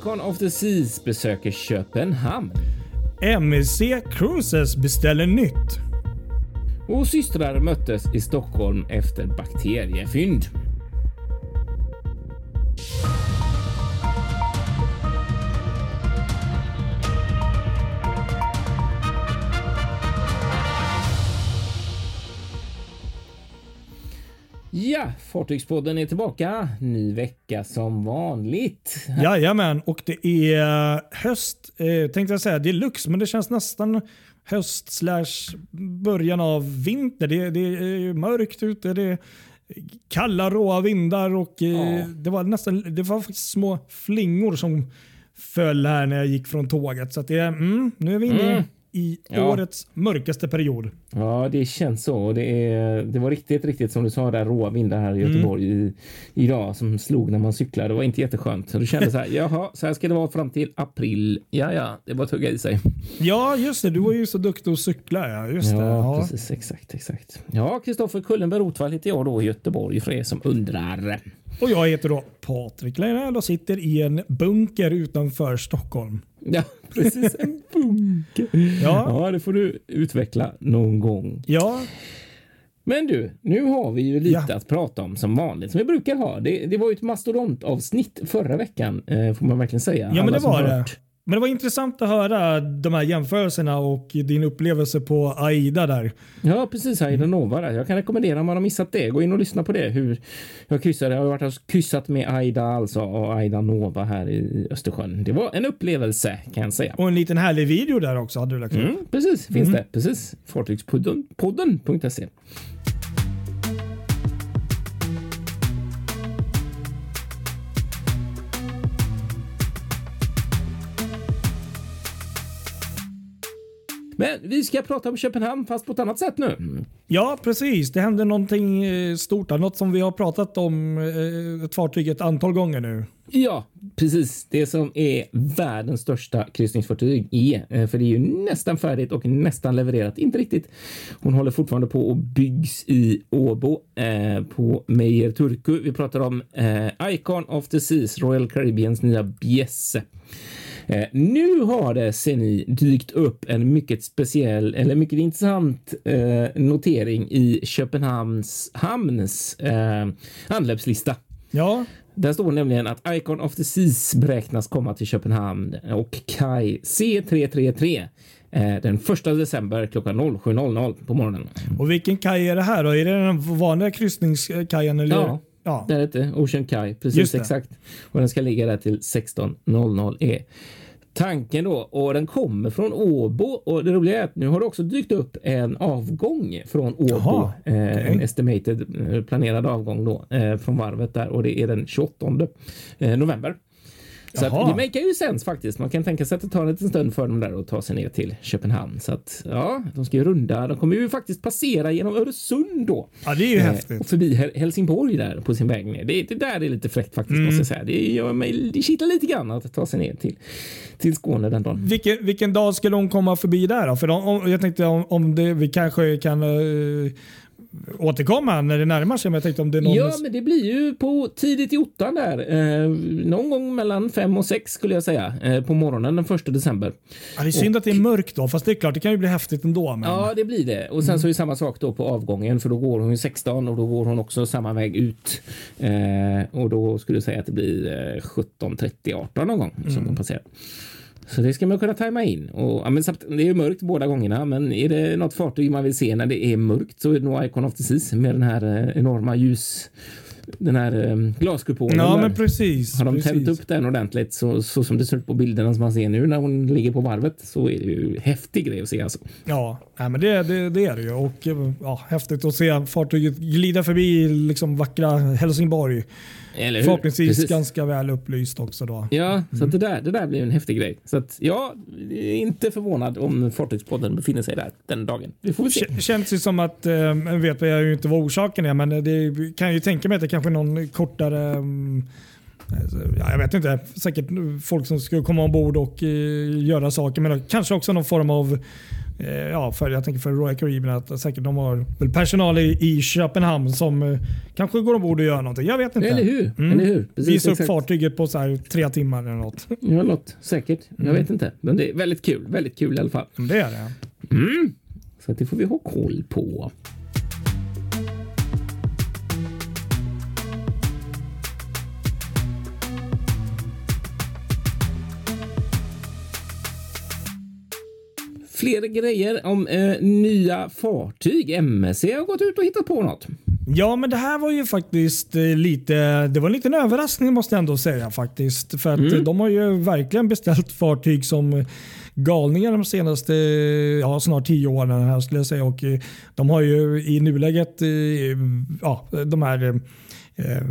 Icon of the Seas besöker Köpenhamn. MSC Cruises beställer nytt. Och systrar möttes i Stockholm efter bakteriefynd. Ja, Fartygspodden är tillbaka. Ny vecka som vanligt. Jajamän, och det är höst eh, tänkte jag säga deluxe, men det känns nästan höst slash början av vinter. Det, det är mörkt ute, det är kalla råa vindar och eh, Ja. det var nästan det var faktiskt små flingor som föll här när jag gick från tåget. Så det är, mm, nu är vi inne Mm. I Ja. årets mörkaste period. Ja, det känns så. Det, är, det var riktigt, riktigt som du sa, där råa vindar här i Göteborg i, idag som slog när man cyklade. Det var inte jätteskönt. Så du kände så här, jaha, så här ska det vara fram till april. Ja, ja, det var att hugga i sig. Ja, just det. Du var ju så duktig att cykla. Ja, just det. Ja, Ja. precis. Exakt, exakt. Ja, Kristoffer Kullenberg Rotvall heter jag då i Göteborg för er som undrar. Och jag heter då Patrik Leijnell och sitter i en bunker utanför Stockholm. Ja, precis. En bunker. Ja. Ja, det får du utveckla någon gång. Ja, Men du, nu har vi ju lite Ja. att prata om som vanligt, som vi brukar ha. Det, det var ju ett mastodontavsnitt förra veckan, eh, får man verkligen säga. ja men Alla det som var det. Men det var intressant att höra de här jämförelserna och din upplevelse på AIDA där. Ja, precis. Aida Nova där. Jag kan rekommendera om man har missat det. Gå in och lyssna på det. Hur jag kryssade. Jag har varit och kryssat med Aida alltså och Aida Nova här i Östersjön. Det var en upplevelse kan jag säga. Och en liten härlig video där också hade du lagt upp. Mm, precis, finns det. Precis. Fartygspodden.se. Men vi ska prata om Köpenhamn fast på ett annat sätt nu. Ja, precis. Det hände någonting eh, stort. Något som vi har pratat om eh, ett fartyg ett antal gånger nu. Ja, precis. Det som är världens största kryssningsfartyg är, eh, för det är ju nästan färdigt och nästan levererat. Inte riktigt. Hon håller fortfarande på och byggs i Åbo eh, på Meijer Turku. Vi pratar om eh, Icon of the Seas, Royal Caribbeans nya bjässe. Eh, nu har det sen ni dykt upp en mycket speciell eller mycket intressant eh, notering i Köpenhamns hamns eh, anlöpslista. Ja, Där står nämligen att Icon of the Seas beräknas komma till Köpenhamn och kaj C333 eh, den 1 december klockan 07.00 på morgonen. och vilken kaj är det här då? Är det den vanliga kryssningskajen? Eller? Ja. ja. Där heter Ocean Kai, precis det. exakt. Och den ska ligga där till 16.00 är tanken då. Och den kommer från Åbo och det roliga är att nu har det också dykt upp en avgång från Åbo. Jaha, eh, okej. En estimated eh, planerad avgång då eh, från varvet där och det är den 28 eh, november. Så att det makar ju sens faktiskt. Man kan tänka sig att det tar en liten stund för dem där att ta sig ner till Köpenhamn. Så att ja, de ska ju runda. De kommer ju faktiskt passera genom Öresund då. ja, det är ju Eh, häftigt. Och förbi Hel- Helsingborg där på sin väg ner. Det, det där är lite fräckt faktiskt Mm. måste jag säga. Det gör mig, det kittlar lite grann att ta sig ner till, till Skåne den dagen. Vilken, vilken dag ska de komma förbi där då? För de, om, jag tänkte om, om det, vi kanske kan eh, återkomma när det närmar sig. Men jag tänkte om det är någon... Ja, men det blir ju på tidigt i ottan där. Eh, någon gång mellan fem och sex skulle jag säga. Eh, på morgonen den första december. ja, det är synd att det är mörkt då. Fast det är klart, det kan ju bli häftigt ändå. Men... Ja, det blir det. Och sen så är det samma sak då på avgången för då går hon ju 16 och då går hon också samma väg ut. Eh, och då skulle jag säga att det blir eh, 17.30, 18 någon gång som de passerar. Så det ska man kunna tajma in. Och, ja, men det är ju mörkt båda gångerna, men är det något fartyg man vill se när det är mörkt så är det nog Icon of the Seas med den här eh, enorma ljus... Den här eh, glaskupolen. ja men precis. Har de precis. tänt upp den ordentligt så, så som det ser ut på bilderna som man ser nu när hon ligger på varvet så är det ju häftig grej att se alltså. Ja, nej, men det, det, det är det ju. Och eh, ja, häftigt att se fartyget glida förbi liksom vackra Helsingborg. Förhoppningsvis Precis. ganska väl upplyst också då. Ja, så Mm. att det, där, det där blir en häftig grej. Så att ja, inte förvånad om Fartygspodden befinner sig där den dagen. Det får vi se. K- Känns ju som att, eh, vet jag ju inte vad orsaken är, men det kan ju tänka mig att det kanske är någon kortare Ja, jag vet inte, säkert folk som ska komma ombord och eh, göra saker. Men kanske också någon form av ja, för, jag tänker för Royal Caribbean att säkert de har väl personal i, i Köpenhamn som eh, kanske går ombord och gör någonting. Jag vet inte. Eller hur? Mm. Eller hur? Precis, Visa upp fartyget på så här tre timmar eller något. Ja, något säkert. Mm. Jag vet inte. Men det är väldigt kul. Väldigt kul i alla fall. Det är det. Så att det får vi ha koll på. Fler grejer om eh, nya fartyg. MSC har gått ut och hittat på något. Ja, men det här var ju faktiskt eh, lite, det var en liten överraskning måste jag ändå säga faktiskt. För att Mm. de har ju verkligen beställt fartyg som galningar de senaste ja, snart tio åren här skulle jag säga. Och eh, de har ju i nuläget eh, ja, de här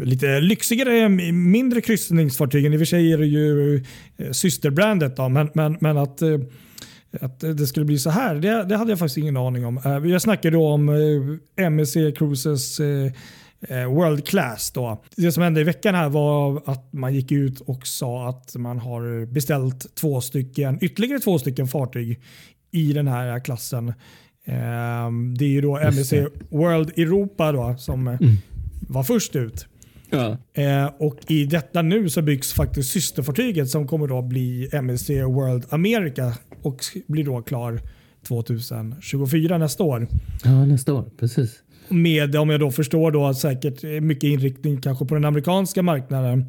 lite lyxigare, mindre kryssningsfartygen. I och för sig är det ju systerbrandet då, men, men, men att att det skulle bli så här, det, det hade jag faktiskt ingen aning om. Eh, Jag snackade då om eh, MSC Cruises eh, World Class. Då. Det som hände i veckan här var att man gick ut och sa att man har beställt två stycken, ytterligare två stycken fartyg i den här klassen. Eh, Det är ju då MSC World Europa då, som eh, var först ut. Ja. Och I detta nu så byggs faktiskt systerfartyget som kommer då bli MSC World America och blir då klar 2024 nästa år. ja, nästa år. Precis. Med, om jag då förstår, då, säkert mycket inriktning kanske på den amerikanska marknaden.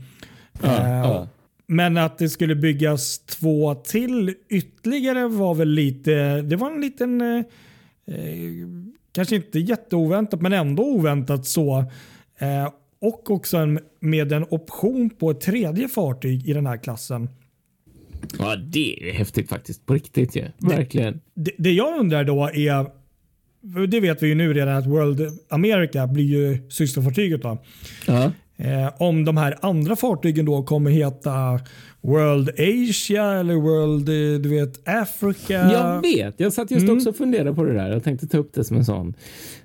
Ja, Eh, ja. Men att det skulle byggas två till ytterligare var väl lite, det var en liten, eh, eh, kanske inte jätteoväntat men ändå oväntat så. Eh, och också en, med en option på ett tredje fartyg i den här klassen. Ja, det är häftigt faktiskt. På riktigt ju. Verkligen. Det, det jag undrar då är, det vet vi ju nu redan att World America blir ju systerfartyget. Då. Ja. Eh, om de här andra fartygen då kommer heta World Asia eller World eh, du vet, Africa. Jag vet. Jag satt just Mm. också och funderade på det där. Jag tänkte ta upp det som en sån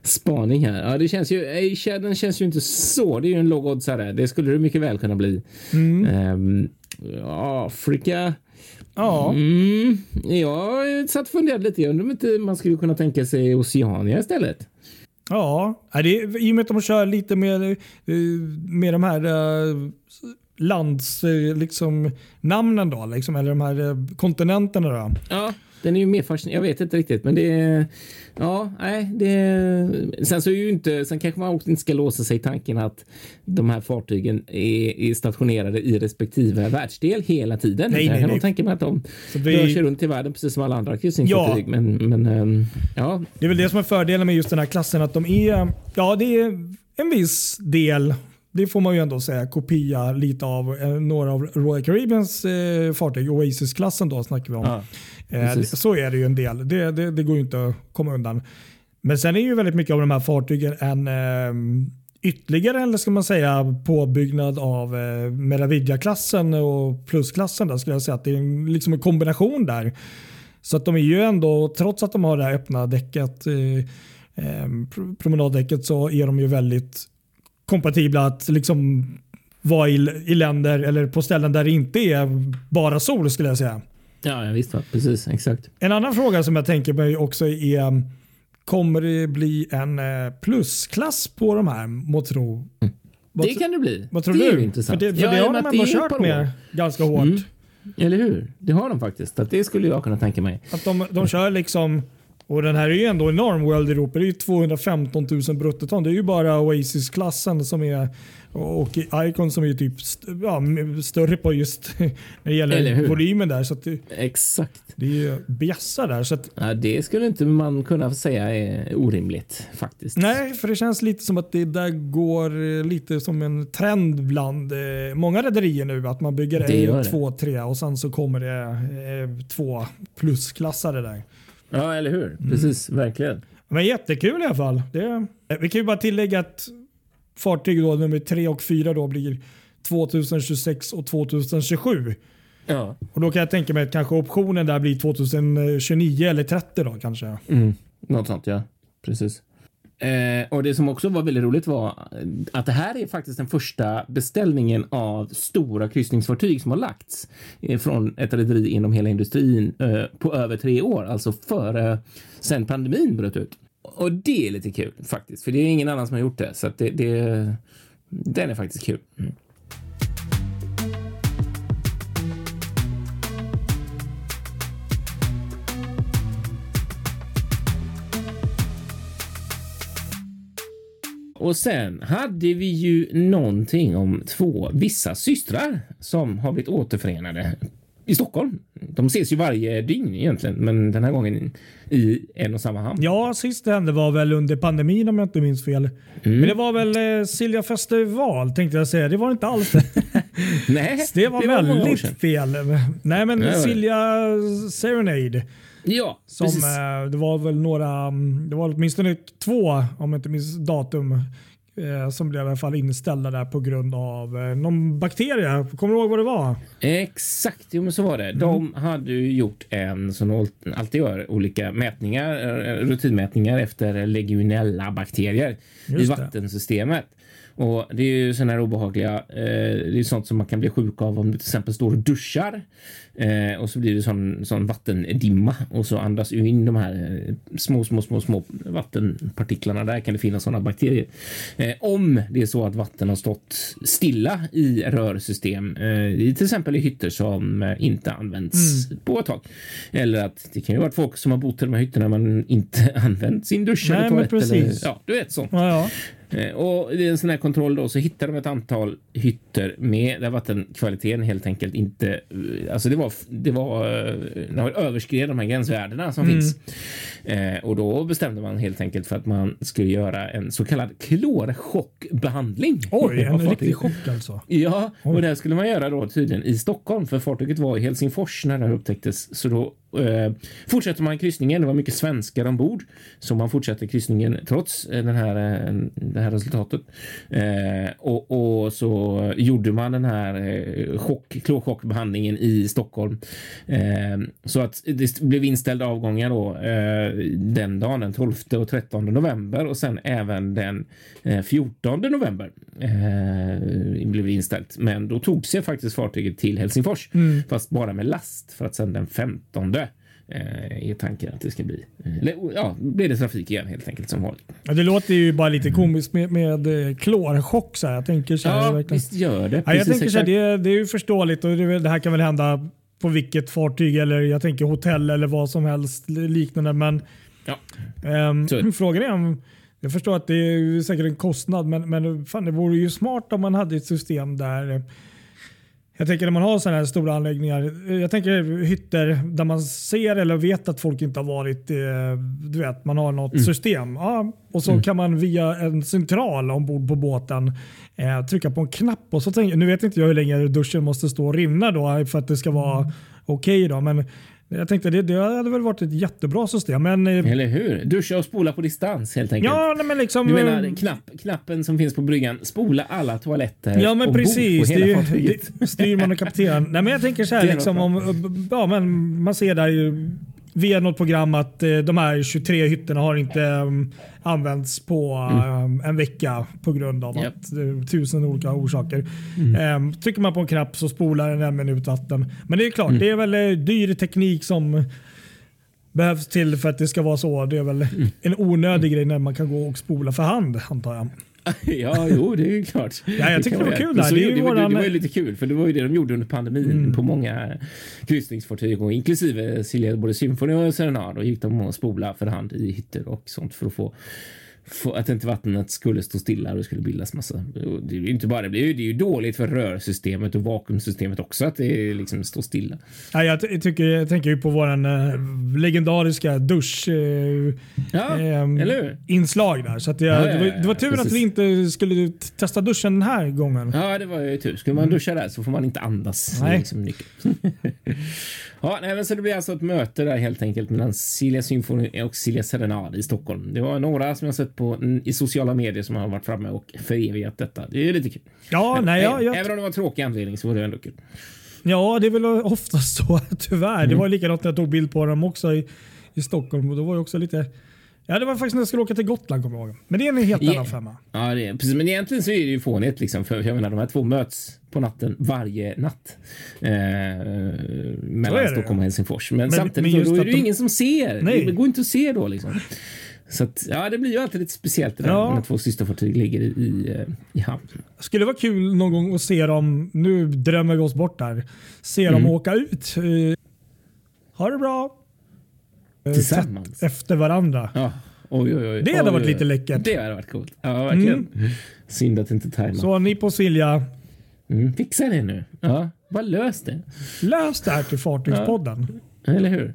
spaning här. Ja, det känns ju, Asia, den känns ju inte så. Det är ju en låg oddsare. Det skulle det mycket väl kunna bli. Mm. Ja, Afrika. Ja, Mm, jag satt och funderade lite. Jag undrar om inte man skulle kunna tänka sig Oceania istället. ja. Det är, i och med att de kör lite med, eh, med de här eh, lands eh, liksom, namnen då, liksom, eller de här eh, kontinenterna. Då. Ja, den är ju mer fascinerande. Jag vet inte riktigt, men det är... Ja, nej, det är... Sen så är ju inte... Sen kanske man också inte ska låsa sig i tanken att de här fartygen är, är stationerade i respektive världsdel hela tiden. Nej, jag nej, kan nog tänka mig att de vi- rör sig runt i världen precis som alla andra kryssningsfartyg. Men, men ehm, ja, Det är väl det som är fördelen med just den här klassen. Att de är, ja det är en viss del, det får man ju ändå säga, kopia lite av eh, några av Royal Caribbeans eh, fartyg. Oasis-klassen då snackar vi om. Ja, eh, så är det ju en del. Det, det, det går ju inte att komma undan. Men sen är ju väldigt mycket av de här fartygen en eh, ytterligare, eller ska man säga, påbyggnad av eh, Meravidia-klassen och plusklassen. Där skulle jag säga att det är en, liksom en kombination där. Så att de är ju ändå, trots att de har det här öppna däcket, eh, eh, pro- promenaddäcket, så är de ju väldigt kompatibla att liksom vara i, i länder eller på ställen där det inte är bara sol skulle jag säga. ja, ja visst. Precis, exakt. En annan fråga som jag tänker mig också är Kommer det bli en eh, plusklass på de här Motro? Vad, Det kan det bli. vad tror det du? är intressant. För det, för Ja, det har de ändå kört med ganska hårt. Mm. Eller hur? Det har de faktiskt. Att det skulle jag kunna tänka mig. Att de, de kör liksom, och den här är ju ändå enorm World Europa. Det är ju 215 000 bruttoton. Det är ju bara Oasis-klassen som är och Icon som är typ ja, större på just när det gäller volymen där. Så att det, Exakt. det är ju bjässa där. Så att, Ja, det skulle inte man kunna säga är orimligt faktiskt. nej, för det känns lite som att det där går eh, lite som en trend bland eh, många rederier nu. Att man bygger en, två, tre och sen så kommer det eh, två plusklassare där. Ja, eller hur? Mm. Precis, verkligen. Men jättekul i alla fall. Det, vi kan ju bara tillägga att fartyg då, nummer 3 och 4 då blir 2026 och 2027. Ja. Och då kan jag tänka mig att kanske optionen där blir 2029 eller 30 då kanske. Mm. Något sånt, ja. Precis. Eh, och det som också var väldigt roligt var att det här är faktiskt den första beställningen av stora kryssningsfartyg som har lagts eh, från ett rederi inom hela industrin eh, på över tre år, alltså före sen pandemin bröt ut. Och det är lite kul faktiskt, för det är ingen annan som har gjort det, så att det, det den är faktiskt kul. Mm. Och sen hade vi ju någonting om två vissa systrar som har blivit återförenade i Stockholm. De ses ju varje dygn egentligen, men den här gången i en och samma hamn. Ja, sist det hände var väl under pandemin om jag inte minns fel. Mm. Men det var väl eh, Silja festival tänkte jag säga. Det var inte alls det. Nej, det var, det var väldigt fel. Nej, men Nej, Silja Serenade. Ja, som, eh, Det var väl några, mm, det var åtminstone två, om jag inte minns datum, eh, som blev i alla fall inställda där på grund av eh, någon bakterie. Kommer du ihåg vad det var? Exakt, jo, men så var det. Mm. De hade ju gjort en som de alltid gör olika mätningar, rutinmätningar efter legionella bakterier i vattensystemet. Och Det är ju sådana här obehagliga, eh, det är sånt som man kan bli sjuk av om du till exempel står och duschar eh, och så blir det sån, sån vattendimma och så andas du in de här eh, små, små, små, små vattenpartiklarna. Där kan det finnas sådana bakterier. Eh, om det är så att vatten har stått stilla i rörsystem, eh, till exempel i hytter som eh, inte används mm. på ett tag. Eller att det kan ju vara folk som har bott i de här hytterna men inte använt sin dusch Nej, eller toalett. Eller, ja, du vet sånt. Ja, ja. Eh, och i en sån här kontroll då så hittar de ett antal hytter med där vattenkvaliteten helt enkelt inte, eh, alltså det var, det var, det var överskred de här gränsvärdena som mm. finns. Eh, och då bestämde man helt enkelt för att man skulle göra en så kallad klorchockbehandling. Oj, en riktig chock alltså? Ja, Oj. och det skulle man göra då tydligen i Stockholm för fartyget var i Helsingfors när det här upptäcktes. Så då eh, fortsätter man kryssningen. Det var mycket svenskar ombord så man fortsätter kryssningen trots eh, den här, eh, det här resultatet. Eh, och, och, så gjorde man den här eh, chock, klorchockbehandlingen i Stockholm eh, så att det blev inställda avgångar då den dagen, den 12 och 13 november och sen även den 14 november blev inställt. Men då tog sig faktiskt fartyget till Helsingfors, mm. fast bara med last för att sen den 15 eh, är tanken att det ska bli. Eller, ja, blir det trafik igen helt enkelt som vanligt. Ja, det låter ju bara lite komiskt med, med eh, klorchock. Så här. Jag tänker så här, ja, verkligen. visst gör det. Ja, jag tänker så här, det, det är ju förståeligt och det, det här kan väl hända på vilket fartyg eller jag tänker hotell eller vad som helst liknande. Men ja. um, frågan är om jag förstår att det är säkert en kostnad, men, men fan, det vore ju smart om man hade ett system där jag tänker när man har sådana här stora anläggningar. Jag tänker hytter där man ser eller vet att folk inte har varit. Eh, du vet, man har något mm. system. Ja, och så mm. kan man via en central ombord på båten eh, trycka på en knapp. Och så tänker, nu vet inte jag hur länge duschen måste stå och rinna då för att det ska vara mm. okej. Okay men jag tänkte det, det hade väl varit ett jättebra system. Men, eh, Eller hur? Duscha och spola på distans helt enkelt. Ja, men liksom, du menar eh, knapp, knappen som finns på bryggan, spola alla toaletter Ja, men och precis. Bo på hela det, styrman och kapten. nej, men jag tänker så här, liksom, om, ja, men man ser där ju via något program att eh, de här 23 hytterna har inte um, använts på mm. um, en vecka på grund av yep. att uh, tusen olika orsaker. Mm. Um, trycker man på en knapp så spolar den en minut vatten. Men det är klart, mm. det är väl uh, dyr teknik som behövs till för att det ska vara så. Det är väl mm. en onödig grej när man kan gå och spola för hand antar jag. ja, jo, det är klart. Ja, jag tycker det, var kul. Där. Det, det, våran... det, var ju lite kul, för det var ju det de gjorde under pandemin mm. på många kryssningsfartyg och inklusive Silja, både Symphony och Serenad. Och gick de och spola för hand i hytter och sånt för att få att inte vattnet skulle stå stilla och det skulle bildas massa. Det är ju inte bara det, ju, det är ju dåligt för rörsystemet och vakuumsystemet också att det liksom står stilla. Ja, jag, tycker, jag tänker ju på våran äh, legendariska dusch äh, ja, äh, inslag där. Så att jag, ja, ja, det, var, det var tur att vi inte skulle testa duschen den här gången. Ja, det var ju tur. Skulle man mm. duscha där så får man inte andas. Nej. Liksom ja, nej, så det blir alltså ett möte där helt enkelt mellan Silja Symfoni och Silja Serenade i Stockholm. Det var några som jag sett på, i sociala medier som har varit framme och förevigat detta. Det är lite kul. Ja, nej, ja, jag... Även om det var en tråkig anledning så var det ändå kul. Ja, det är väl oftast så tyvärr. Mm. Det var likadant när jag tog bild på dem också i, i Stockholm och då var det också lite Ja, det var faktiskt när jag skulle åka till Gotland kommer jag ihåg. Men det är en helt Ja. annan femma. Ja, det är, precis. Men egentligen så är det ju fånigt liksom. För jag menar, de här två möts på natten varje natt. Eh, mellan Stockholm och Helsingfors. Men, Men- samtidigt men just då är det ju de- ingen som ser. Nej. Det går inte att se då liksom. Så att, ja, det blir ju alltid lite speciellt där Ja. när två systerfartyg ligger i, i, eh, i hamn. Skulle vara kul någon gång att se dem, nu drömmer vi oss bort där, se Mm. dem åka ut. Ha det bra. Eh, Tillsammans. tätt Efter varandra. Ja. Oj, oj, oj. Det hade varit lite läckert. Det hade varit coolt. Ja, verkligen. Synd att inte tajma. Så ni på Silja, Mm, fixa det nu. Ja, bara lös det. lös det här till Fartygspodden. Eller hur?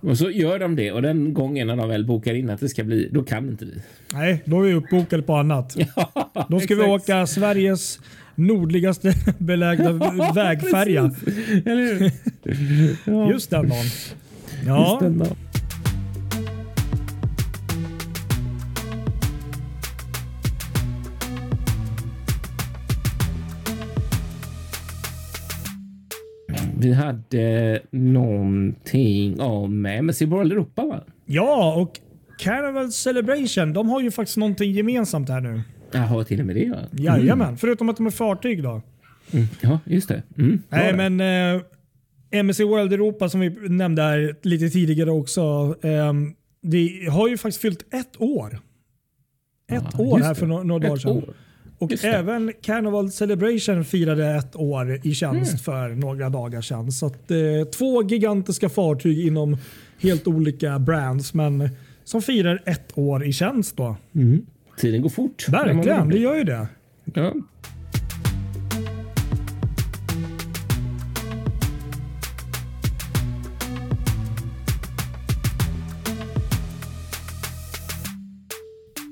Och så gör de det och den gången när de väl bokar in att det ska bli, då kan inte vi. Nej, då är vi uppbokade på annat. Då ska vi exakt. åka Sveriges nordligaste belägna vägfärja. Precis. Eller hur? Ja, Just den dagen. Vi hade någonting om MSC World Europa va? ja, och Carnival Celebration, de har ju faktiskt någonting gemensamt här nu. Jaha, till och med det va? Jajamän, förutom att de är fartyg då. Mm. Ja, just det. Mm. Nej, Bra det. men eh, MSC World Europa som vi nämnde här lite tidigare också. Eh, det har ju faktiskt fyllt ett år. Ett Ja, år här för no- några dagar sedan. år. Och Just det. även Carnival Celebration firade ett år i tjänst Mm. för några dagar sedan. Så att, eh, två gigantiska fartyg inom helt olika brands men som firar ett år i tjänst då. Mm. Tiden går fort. Verkligen, det gör ju det. Ja.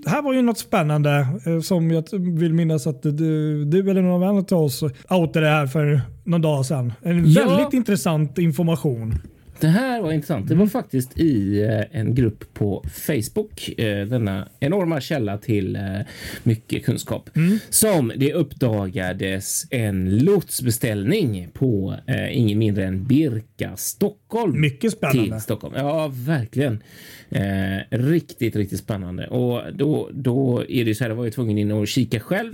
Det här var ju något spännande eh, som jag vill minnas att du, du eller någon annan av oss outade det här för någon dag sedan. En Ja. väldigt intressant information. Det här var intressant. Det var faktiskt i eh, en grupp på Facebook, eh, denna enorma källa till mycket kunskap, som det uppdagades en lotsbeställning på ingen mindre än Birka Stockholm. Mycket spännande. Till Stockholm. Ja, verkligen. Eh, riktigt, riktigt spännande. Och då, då är det så här, jag var ju tvungen in och kika själv.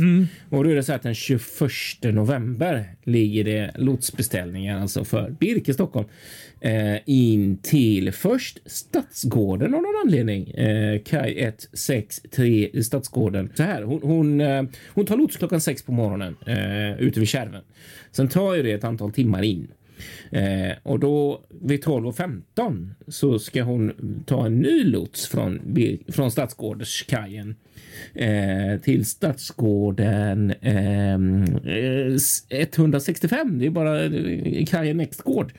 Och då är det så här att den 21 november ligger det lotsbeställningar alltså för Birke Stockholm eh, in till först Stadsgården av någon anledning. Eh, kaj 163 i Stadsgården. Så här, hon, hon, eh, hon tar lots klockan sex på morgonen eh, ute vid Kärven. Sen tar ju det ett antal timmar in. Eh, och då vid 12.15 så ska hon ta en ny lots från, från Stadsgårdskajen eh, till Stadsgården ehm, eh, 165. Det är bara eh, kajen Nextgård.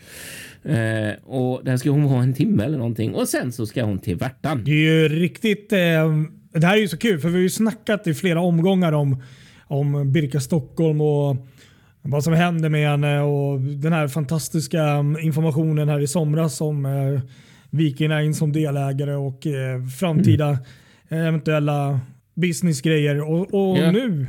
Eh, och där ska hon ha en timme eller någonting och sen så ska hon till Värtan. Det är ju riktigt... Eh, det här är ju så kul för vi har ju snackat i flera omgångar om, om Birka Stockholm och vad som hände med henne och den här fantastiska informationen här i somras om eh, Viking Line som delägare och eh, framtida eh, eventuella businessgrejer. Och, och Ja. nu,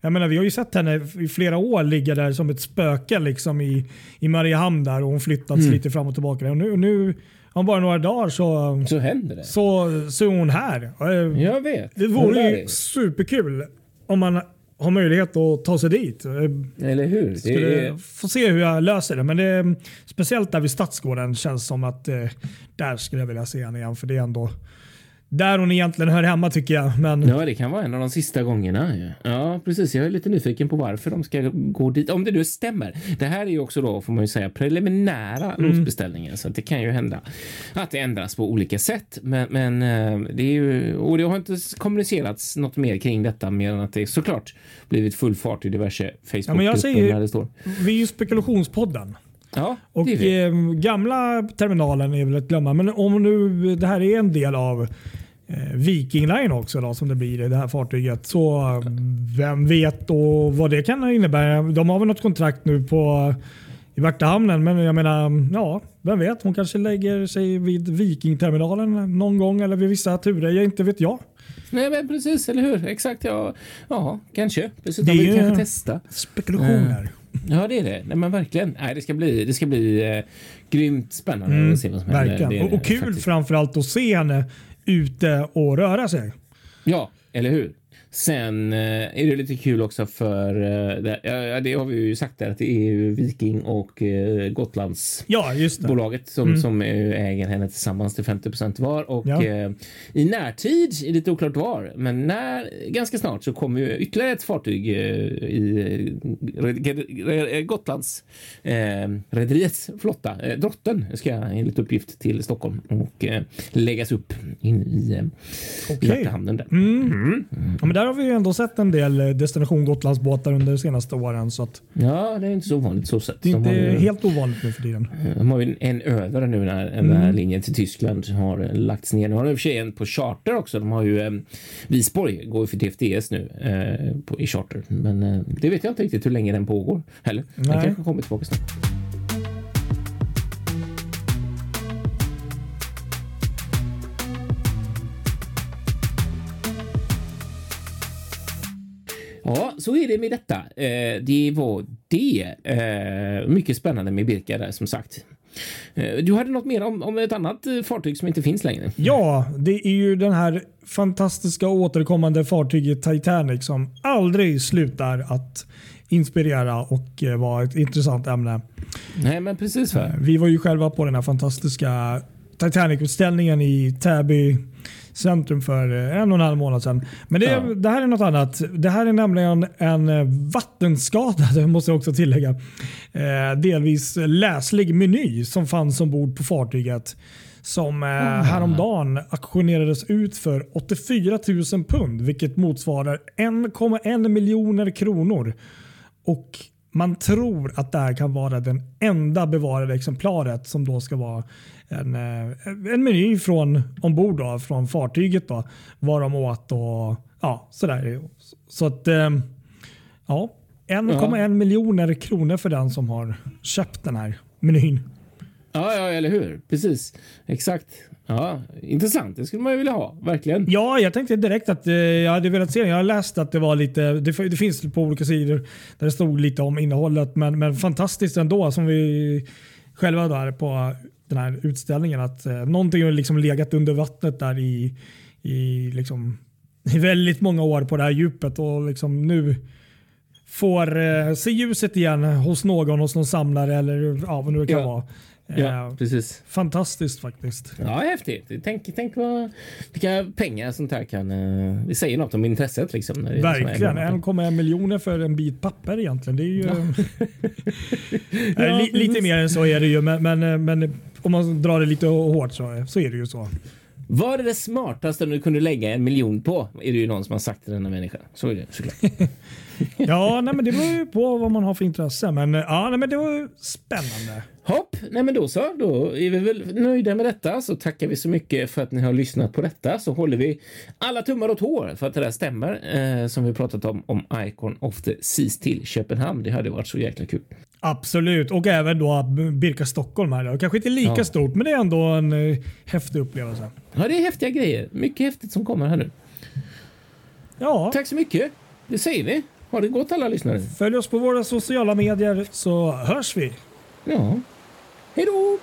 jag menar vi har ju sett henne i flera år ligga där som ett spöke liksom i, i Mariehamn där och hon flyttats lite fram och tillbaka. Och nu, nu om bara några dagar så Så händer det. så, så är hon här. Eh, Jag vet. Det vore ju superkul om man har möjlighet att ta sig dit. Eller hur? Det Skulle är, få se hur jag löser det. Men det är, speciellt där vid Stadsgården känns som att eh, där skulle jag vilja se henne igen. För det är ändå där hon egentligen hör hemma tycker jag. Men Ja, det kan vara en av de sista gångerna. Ja, ja precis. Jag är lite nyfiken på varför de ska gå dit. Om det nu stämmer. Det här är ju också då, får man ju säga, preliminära Mm. lotsbeställningar. Så det kan ju hända att det ändras på olika sätt. Men, men eh, det är ju, och det har inte kommunicerats något mer kring detta mer än att det såklart blivit full fart i diverse Ja, men jag Facebook-grupper säger- där det står. vi är ju spekulationspodden. Ja, Och eh, gamla terminalen är väl att glömma. Men om nu det här är en del av eh, Viking Line också då, som det blir i det här fartyget. Så eh, vem vet då vad det kan innebära. De har väl något kontrakt nu på i Värtahamnen. Men jag menar, ja, vem vet. Hon kanske lägger sig vid Vikingterminalen någon gång eller vid vissa turer. Jag inte vet jag. Nej, men precis, eller hur? Exakt, ja. Ja, kanske. Dessutom Det är vill kanske testa. Spekulationer. Ja, det är det. Nej, men verkligen. Nej, det ska bli, det ska bli eh, grymt spännande att se vad som händer. Mm, Verkligen. Det är Och, och kul faktiskt. framförallt att se henne ute och röra sig. Ja, eller hur? Sen eh, är det lite kul också för eh, det, ja, det har vi ju sagt där att det är ju Viking och eh, Gotlands Ja, bolaget som, som eh, äger henne tillsammans till 50% var och Ja. i närtid är lite oklart var, men när ganska snart så kommer ju ytterligare ett fartyg i Gotlands rederiets flotta. Drotten ska enligt uppgift till Stockholm och läggas upp in i Okej. hjärtehamnen där. Ja, men där har vi ju ändå sett en del eh, Destination Gotlandsbåtar under de senaste åren. Så att Ja, det är inte så ovanligt så sett. det är inte ju- helt ovanligt nu för tiden. De har ju en över nu när den här linjen till Tyskland har eh, lagts ner. Nu har de i och för sig en på charter också. De har ju eh, Visborg går ju för TFDS nu eh, på, i charter, men eh, det vet jag inte riktigt hur länge den pågår heller. Den Nej. kanske kommer tillbaka snart. Ja, så är det med detta. Eh, det var det. Eh, mycket spännande med Birka där som sagt. Eh, du hade något mer om, om ett annat eh, fartyg som inte finns längre? Ja, det är ju den här fantastiska återkommande fartyget Titanic som aldrig slutar att inspirera och eh, vara ett intressant ämne. Nej, men precis. Va? Vi var ju själva på den här fantastiska Titanic-utställningen i Täby centrum för eh, en och en halv månad sedan. Men det, Ja. det här är något annat. Det här är nämligen en eh, vattenskada, det måste jag också tillägga. Eh, delvis läslig meny som fanns ombord på fartyget. Som eh, häromdagen auktionerades ut för 84 000 pund, vilket motsvarar 1,1 miljoner kronor. Och man tror att det här kan vara den enda bevarade exemplaret som då ska vara en, eh, en meny från ombord då, från fartyget då, vad de åt och ja, sådär. Så att eh, ja, 1,1 miljoner kronor för den som har köpt den här menyn. Ja, ja, eller hur? Precis. Exakt. Ja, intressant. Det skulle man ju vilja ha. Verkligen. Ja, jag tänkte direkt att eh, jag hade velat se den. Jag har läst att det var lite, det, det finns på olika sidor där det stod lite om innehållet, men, men fantastiskt ändå som vi själva där på den här utställningen att eh, någonting har liksom legat under vattnet där i, i, liksom, i väldigt många år på det här djupet och liksom nu får eh, se ljuset igen hos någon, hos någon samlare eller ja, vad nu det kan Ja. vara. Ja, Eh, precis. fantastiskt faktiskt. Ja, häftigt. Tänk, tänk vad, vilka pengar sånt här kan... eh, Det säger något om intresset liksom. När Verkligen. enormt. 1,1 miljoner för en bit papper egentligen. Det är ju... Nej, li, lite mer än så är det ju, men, men, men om man drar det lite hårt så, så är det ju så. Vad är det smartaste du kunde lägga en miljon på? Är det ju någon som har sagt till denna människa. Så är det såklart. Ja, nej, men det beror ju på vad man har för intresse. Men, ja, nej, men det var ju spännande. Hopp, nej men då så. Då är vi väl nöjda med detta. Så tackar vi så mycket för att ni har lyssnat på detta. Så håller vi alla tummar och tår för att det där stämmer. Eh, som vi pratat om, om Icon of the Seas till Köpenhamn. Det hade varit så jäkla kul. Absolut. Och även då Birka Stockholm här. Då. Kanske inte lika Ja. stort, men det är ändå en eh, häftig upplevelse. Ja, det är häftiga grejer. Mycket häftigt som kommer här nu. Ja, Tack så mycket. Det säger vi. Ha det gott alla lyssnare. följ oss på våra sociala medier så hörs vi. Ja. Hej då!